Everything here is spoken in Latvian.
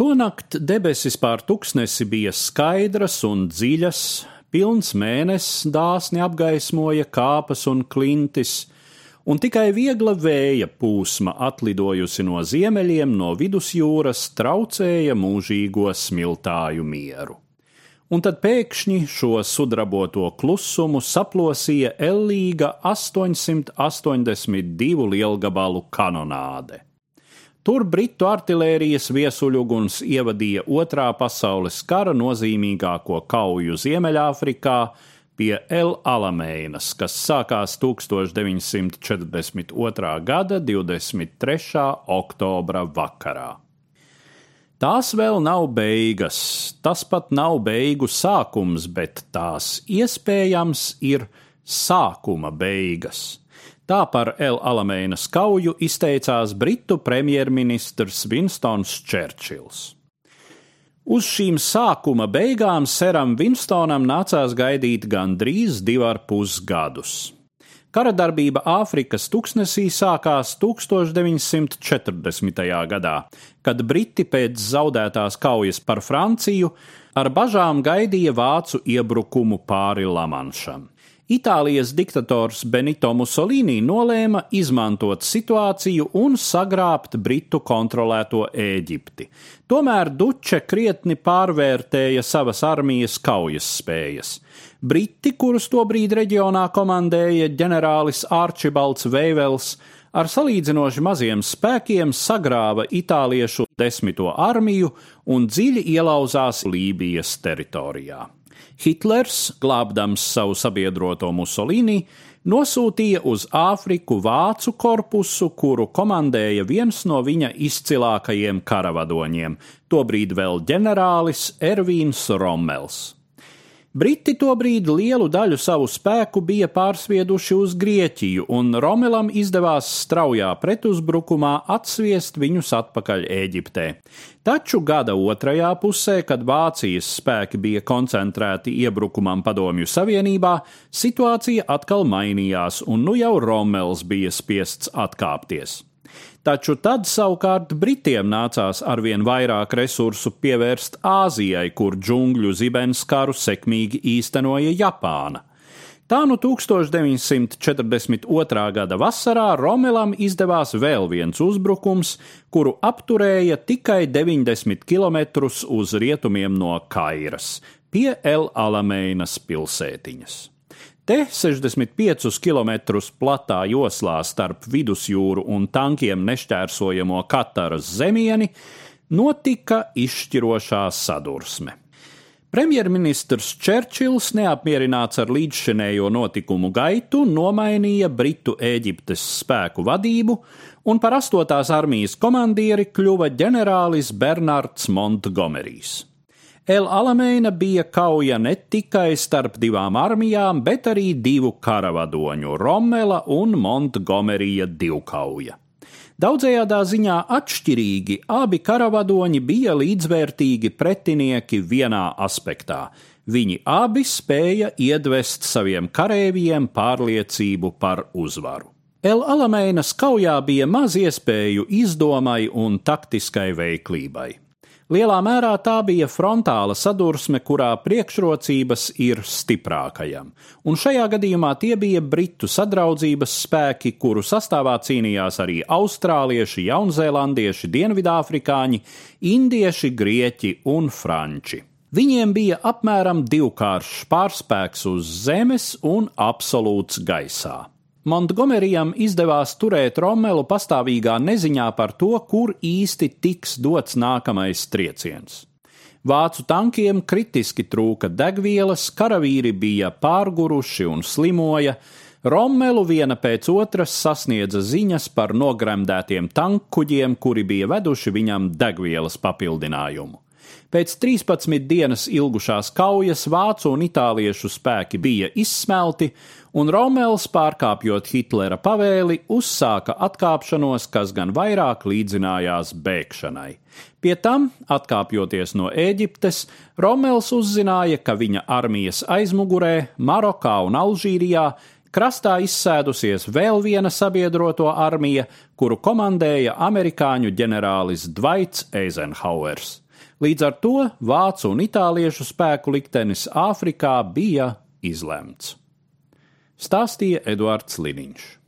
Tonakt debesis pār tuksnesi bija skaidras un dziļas, pilns mēnesis dāsni apgaismoja kāpas un klintis, un tikai viegla vēja pūsma atlidojusi no ziemeļiem no vidusjūras traucēja mūžīgo smiltāju mieru. Un tad pēkšņi šo sudraboto klusumu saplosīja ellīga 882 lielgabalu kanonāde. Tur britu artilērijas viesuļuguns ievadīja Otrā pasaules kara nozīmīgāko kauju Ziemeļāfrikā pie El Alameinas, kas sākās 1942. gada 23. oktobra vakarā. Tās vēl nav beigas, tas pat nav beigu sākums, bet tās iespējams ir sākuma beigas. Tā par El Alameinas kauju izteicās Britu premjerministrs Winstons Čērčils. Uz šīm sākuma beigām Seram Winstonam nācās gaidīt gandrīz divu ar pus gadus. Kara darbība Āfrikas tuksnesī sākās 1940. gadā, kad Briti pēc zaudētās kaujas par Franciju ar bažām gaidīja vācu iebrukumu pāri Lamanšam. Itālijas diktators Benito Mussolini nolēma izmantot situāciju un sagrābt Britu kontrolēto Ēģipti. Tomēr Duče krietni pārvērtēja savas armijas kaujas spējas. Briti, kurus tobrīd reģionā komandēja ģenerālis Arčibalds Veivels, ar salīdzinoši maziem spēkiem sagrāva itāliešu desmito armiju un dziļi ielauzās Lībijas teritorijā. Hitlers, glābdams savu sabiedroto Musolini, nosūtīja uz Āfriku vācu korpusu, kuru komandēja viens no viņa izcilākajiem karavadoņiem, tobrīd vēl ģenerālis Ervīns Rommels. Briti tobrīd lielu daļu savu spēku bija pārsvieduši uz Grieķiju, un Romelam izdevās straujā pretuzbrukumā atsviest viņus atpakaļ Eģiptē. Taču gada otrajā pusē, kad Vācijas spēki bija koncentrēti iebrukumam Padomju Savienībā, situācija atkal mainījās, un nu jau Romels bija spiests atkāpties. Taču tad savukārt Britiem nācās arvien vairāk resursu pievērst Āzijai, kur džungļu zibenskaru sekmīgi īstenoja Japāna. Tā nu 1942. gada vasarā Romelam izdevās vēl viens uzbrukums, kuru apturēja tikai 90 km uz rietumiem no Kairas, pie El Alameinas pilsētiņas. Te 65 km platā joslā starp vidusjūru un tankiem nešķērsojamo Kataras zemieni notika izšķirošā sadursme. Premjerministrs Čērčils, neapmierināts ar līdzšinējo notikumu gaitu, nomainīja Britu Eģiptes spēku vadību, un par 8. armijas komandieri kļuva ģenerālis Bernards Montgomerijs. El Alameina bija kauja ne tikai starp divām armijām, bet arī divu karavadoņu - Rommela un Montgomerija divkauja. Daudzējādā ziņā atšķirīgi abi karavadoņi bija līdzvērtīgi pretinieki vienā aspektā. Viņi abi spēja iedvest saviem kareiviem pārliecību par uzvaru. El Alameinas kaujā bija maz iespēju izdomai un taktiskai veiklībai. Lielā mērā tā bija frontāla sadursme, kurā priekšrocības ir stiprākajam, un šajā gadījumā tie bija britu sadraudzības spēki, kuru sastāvā cīnījās arī austrālieši, jaunzēlandieši, dienvidāfrikāņi, indieši, grieķi un franči. Viņiem bija apmēram divkāršs pārspēks uz zemes un absolūts gaisā. Montgomerijam izdevās turēt Romelu pastāvīgā neziņā par to, kur īsti tiks dots nākamais trieciens. Vācu tankiem kritiski trūka degvielas, karavīri bija pārguruši un slimoja, Rommelu viena pēc otras sasniedza ziņas par nogremdētiem tankkuģiem, kuri bija veduši viņam degvielas papildinājumu. Pēc 13 dienas ilgušās kaujas vācu un itāliešu spēki bija izsmelti, un Romels, pārkāpjot Hitlera pavēli, uzsāka atkāpšanos, kas gan vairāk līdzinājās bēgšanai. Pie tam, atkāpjoties no Ēģiptes, Romels uzzināja, ka viņa armijas aizmugurē, Marokā un Alžīrijā krastā izsēdusies vēl viena sabiedroto armija, kuru komandēja amerikāņu ģenerālis Dvaits Eizenhauers. Līdz ar to vācu un itāliešu spēku liktenis Āfrikā bija izlemts. Stāstīja Eduards Liniņš.